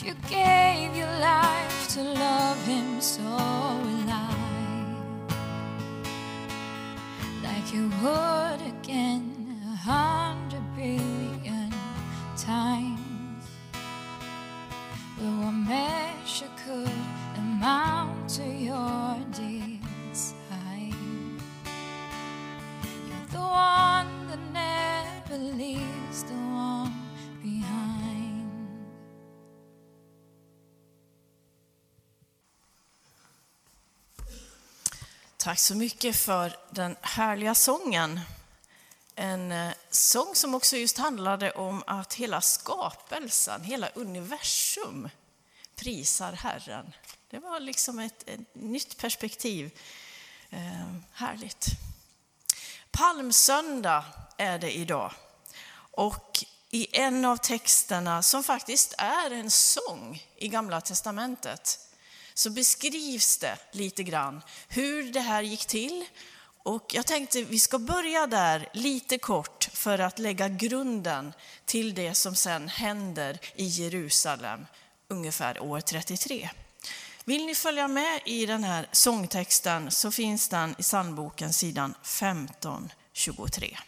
If you gave your life to love him, so will I. Like you would Tack så mycket för den härliga sången. En eh, sång som också just handlade om att hela skapelsen, hela universum prisar Herren. Det var liksom ett, ett nytt perspektiv. Eh, härligt. Palmsöndag är det idag. Och i en av texterna, som faktiskt är en sång i Gamla Testamentet, så beskrivs det lite grann hur det här gick till. Och jag tänkte vi ska börja där lite kort för att lägga grunden till det som sen händer i Jerusalem ungefär år 33. Vill ni följa med i den här sångtexten så finns den i psalmboken sidan 1523.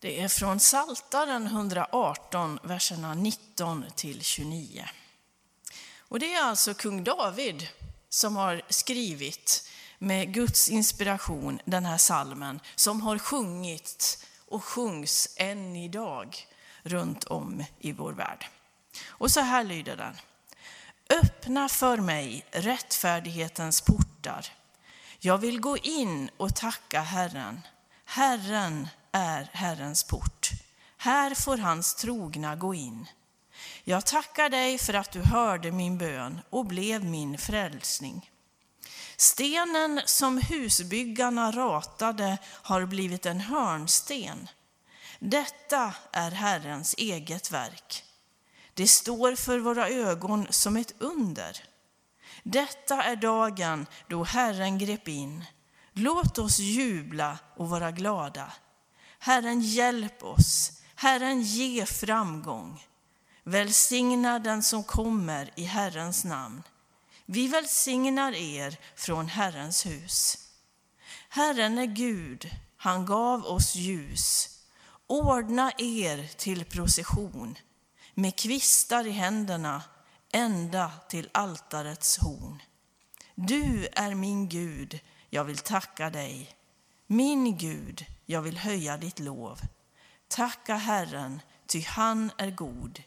Det är från Saltaren 118, verserna 19 till 29. Och det är alltså kung David som har skrivit med Guds inspiration den här salmen som har sjungits och sjungs än idag runt om i vår värld. Och så här lyder den. Öppna för mig rättfärdighetens portar. Jag vill gå in och tacka Herren. Herren är Herrens port. Här får hans trogna gå in. Jag tackar dig för att du hörde min bön och blev min frälsning. Stenen som husbyggarna ratade har blivit en hörnsten. Detta är Herrens eget verk. Det står för våra ögon som ett under. Detta är dagen då Herren grep in. Låt oss jubla och vara glada. Herren hjälp oss. Herren ge framgång. Välsigna den som kommer i Herrens namn. Vi välsignar er från Herrens hus. Herren är Gud, han gav oss ljus. Ordna er till procession med kvistar i händerna ända till altarets horn. Du är min Gud, jag vill tacka dig. Min Gud, jag vill höja ditt lov. Tacka Herren, ty han är god.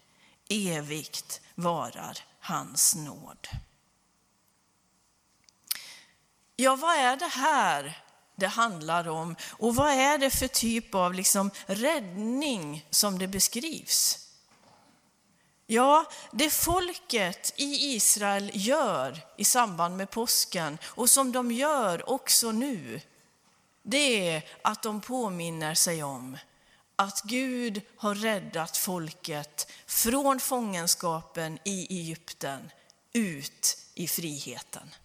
Evigt varar hans nåd. Ja, vad är det här det handlar om? Och vad är det för typ av liksom räddning som det beskrivs? Ja, det folket i Israel gör i samband med påsken och som de gör också nu, det är att de påminner sig om att Gud har räddat folket från fångenskapen i Egypten ut i friheten.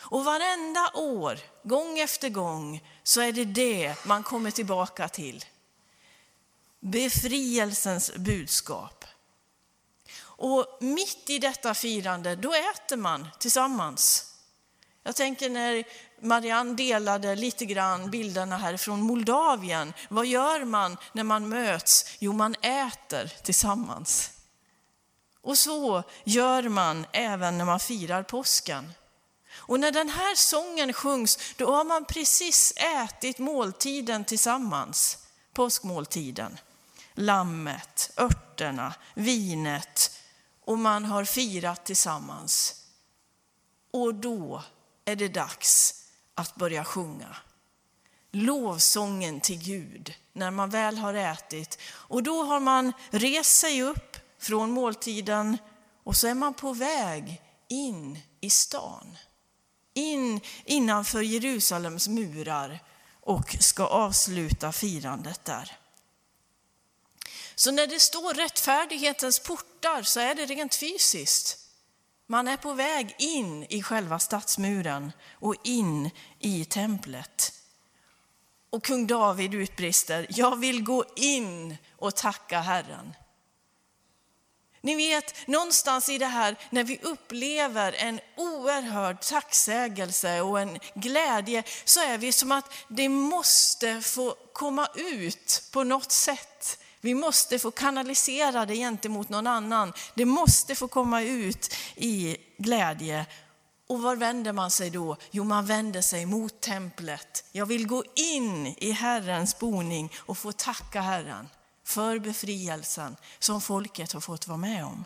Och varenda år, gång efter gång, så är det det man kommer tillbaka till. Befrielsens budskap. Och mitt i detta firande, då äter man tillsammans. Jag tänker när Marianne delade lite grann bilderna här från Moldavien. Vad gör man när man möts? Jo, man äter tillsammans. Och så gör man även när man firar påsken. Och när den här sången sjungs, då har man precis ätit måltiden tillsammans, påskmåltiden. Lammet, örterna, vinet och man har firat tillsammans. Och då är det dags att börja sjunga. Lovsången till Gud när man väl har ätit. Och då har man rest sig upp från måltiden och så är man på väg in i stan. In innanför Jerusalems murar och ska avsluta firandet där. Så när det står rättfärdighetens portar så är det rent fysiskt. Man är på väg in i själva stadsmuren och in i templet. Och kung David utbrister, jag vill gå in och tacka Herren. Ni vet, någonstans i det här när vi upplever en oerhörd tacksägelse och en glädje så är vi som att det måste få komma ut på något sätt. Vi måste få kanalisera det gentemot någon annan. Det måste få komma ut i glädje. Och var vänder man sig då? Jo, man vänder sig mot templet. Jag vill gå in i Herrens boning och få tacka Herren för befrielsen som folket har fått vara med om.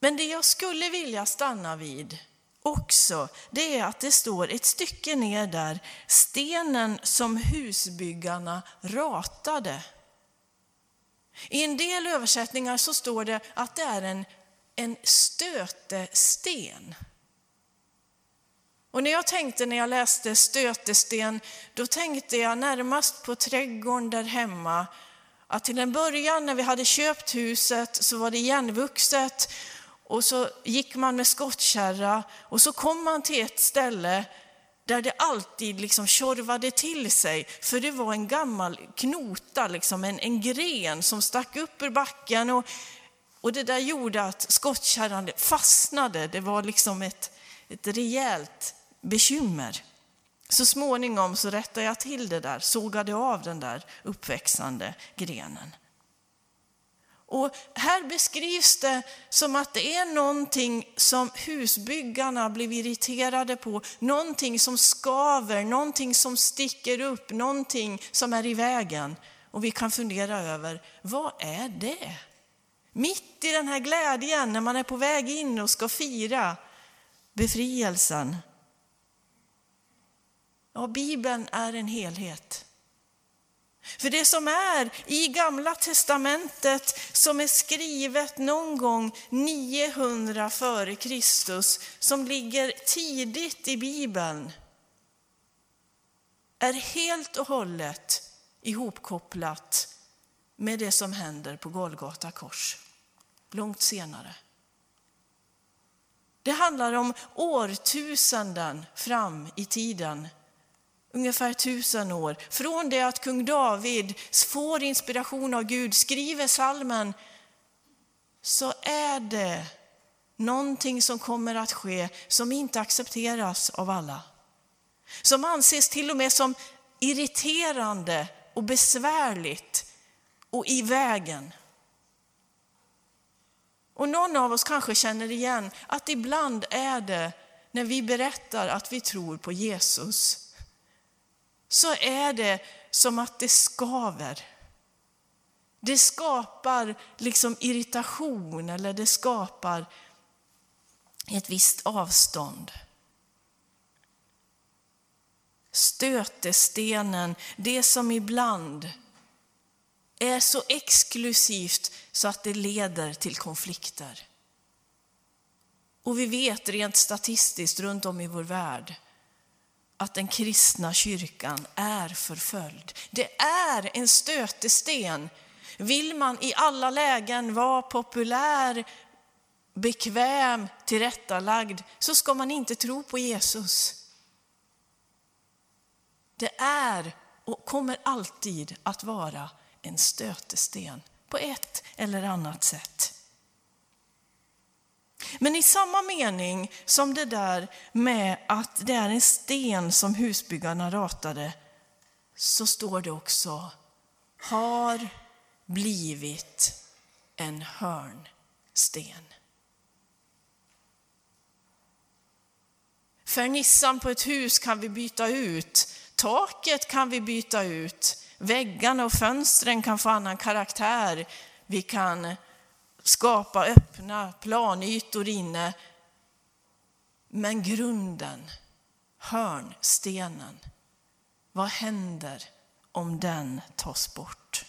Men det jag skulle vilja stanna vid också, det är att det står ett stycke ner där, stenen som husbyggarna ratade. I en del översättningar så står det att det är en, en stötesten. Och när jag tänkte när jag läste stötesten, då tänkte jag närmast på trädgården där hemma. Att till en början när vi hade köpt huset så var det igenvuxet och så gick man med skottkärra och så kom man till ett ställe där det alltid liksom tjorvade till sig, för det var en gammal knota, liksom en, en gren som stack upp ur backen och, och det där gjorde att skottkärran fastnade. Det var liksom ett, ett rejält bekymmer. Så småningom så rättade jag till det där, sågade av den där uppväxande grenen. Och här beskrivs det som att det är någonting som husbyggarna blev irriterade på, någonting som skaver, någonting som sticker upp, någonting som är i vägen. Och vi kan fundera över, vad är det? Mitt i den här glädjen när man är på väg in och ska fira befrielsen. Ja, Bibeln är en helhet. För det som är i Gamla testamentet som är skrivet någon gång 900 före Kristus, som ligger tidigt i Bibeln, är helt och hållet ihopkopplat med det som händer på Golgata kors, långt senare. Det handlar om årtusenden fram i tiden ungefär tusen år. Från det att kung David får inspiration av Gud, skriver salmen, så är det någonting som kommer att ske som inte accepteras av alla. Som anses till och med som irriterande och besvärligt och i vägen. Och någon av oss kanske känner igen att ibland är det när vi berättar att vi tror på Jesus så är det som att det skaver. Det skapar liksom irritation eller det skapar ett visst avstånd. Stötestenen, det som ibland är så exklusivt så att det leder till konflikter. Och vi vet rent statistiskt runt om i vår värld att den kristna kyrkan är förföljd. Det är en stötesten. Vill man i alla lägen vara populär, bekväm, tillrättalagd så ska man inte tro på Jesus. Det är och kommer alltid att vara en stötesten på ett eller annat sätt. Men i samma mening som det där med att det är en sten som husbyggarna ratade, så står det också har blivit en hörnsten. Fernissan på ett hus kan vi byta ut, taket kan vi byta ut, väggarna och fönstren kan få annan karaktär. Vi kan skapa öppna planytor inne. Men grunden, hörnstenen, vad händer om den tas bort?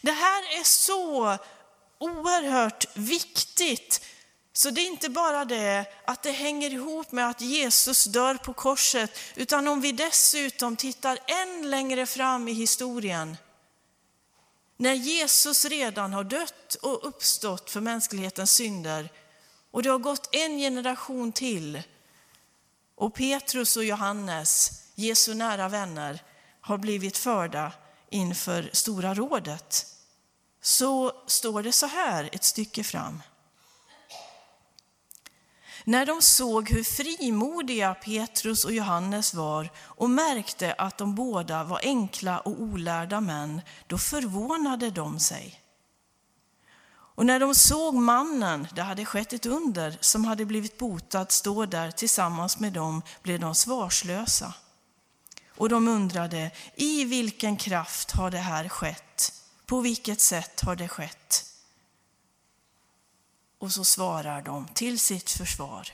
Det här är så oerhört viktigt. Så det är inte bara det att det hänger ihop med att Jesus dör på korset, utan om vi dessutom tittar än längre fram i historien när Jesus redan har dött och uppstått för mänsklighetens synder och det har gått en generation till och Petrus och Johannes, Jesu nära vänner, har blivit förda inför Stora rådet, så står det så här ett stycke fram. När de såg hur frimodiga Petrus och Johannes var och märkte att de båda var enkla och olärda män, då förvånade de sig. Och när de såg mannen, det hade skett ett under, som hade blivit botad stå där tillsammans med dem, blev de svarslösa. Och de undrade, i vilken kraft har det här skett? På vilket sätt har det skett? Och så svarar de till sitt försvar.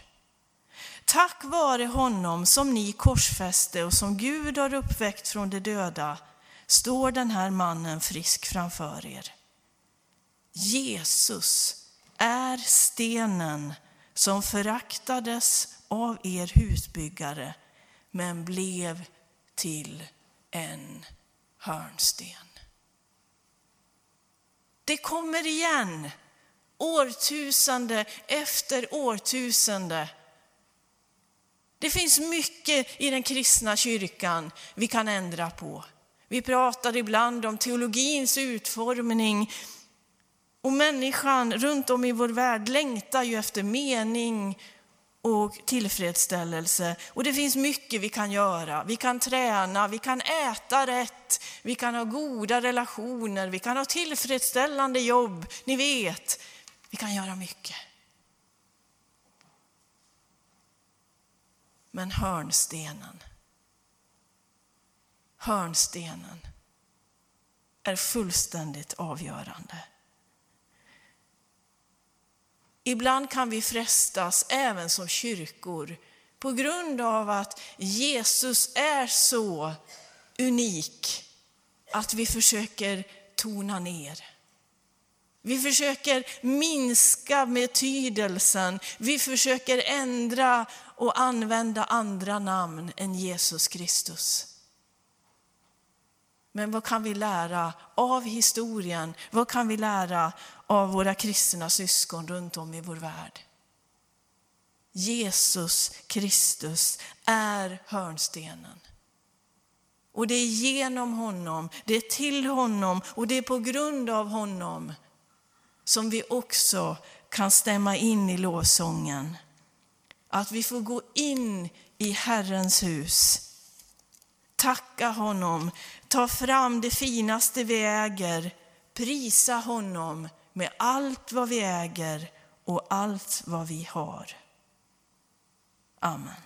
Tack vare honom som ni korsfäste och som Gud har uppväckt från de döda står den här mannen frisk framför er. Jesus är stenen som föraktades av er husbyggare men blev till en hörnsten. Det kommer igen årtusende efter årtusende. Det finns mycket i den kristna kyrkan vi kan ändra på. Vi pratar ibland om teologins utformning och människan runt om i vår värld längtar ju efter mening och tillfredsställelse. Och det finns mycket vi kan göra. Vi kan träna, vi kan äta rätt, vi kan ha goda relationer, vi kan ha tillfredsställande jobb. Ni vet, vi kan göra mycket. Men hörnstenen, hörnstenen är fullständigt avgörande. Ibland kan vi frestas, även som kyrkor, på grund av att Jesus är så unik, att vi försöker tona ner. Vi försöker minska betydelsen. Vi försöker ändra och använda andra namn än Jesus Kristus. Men vad kan vi lära av historien? Vad kan vi lära av våra kristna syskon runt om i vår värld? Jesus Kristus är hörnstenen. Och det är genom honom, det är till honom och det är på grund av honom som vi också kan stämma in i lovsången. Att vi får gå in i Herrens hus, tacka honom, ta fram det finaste vi äger, prisa honom med allt vad vi äger och allt vad vi har. Amen.